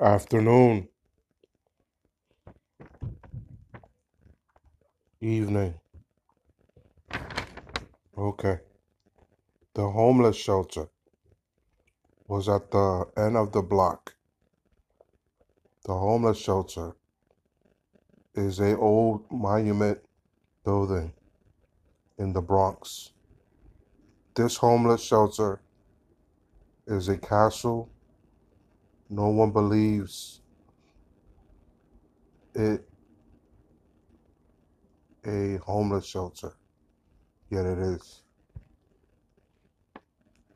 afternoon, evening. Okay. The homeless shelter was at the end of the block. The homeless shelter is a old monument building in the Bronx. This homeless shelter is a castle. No one believes it a homeless shelter, yet it is.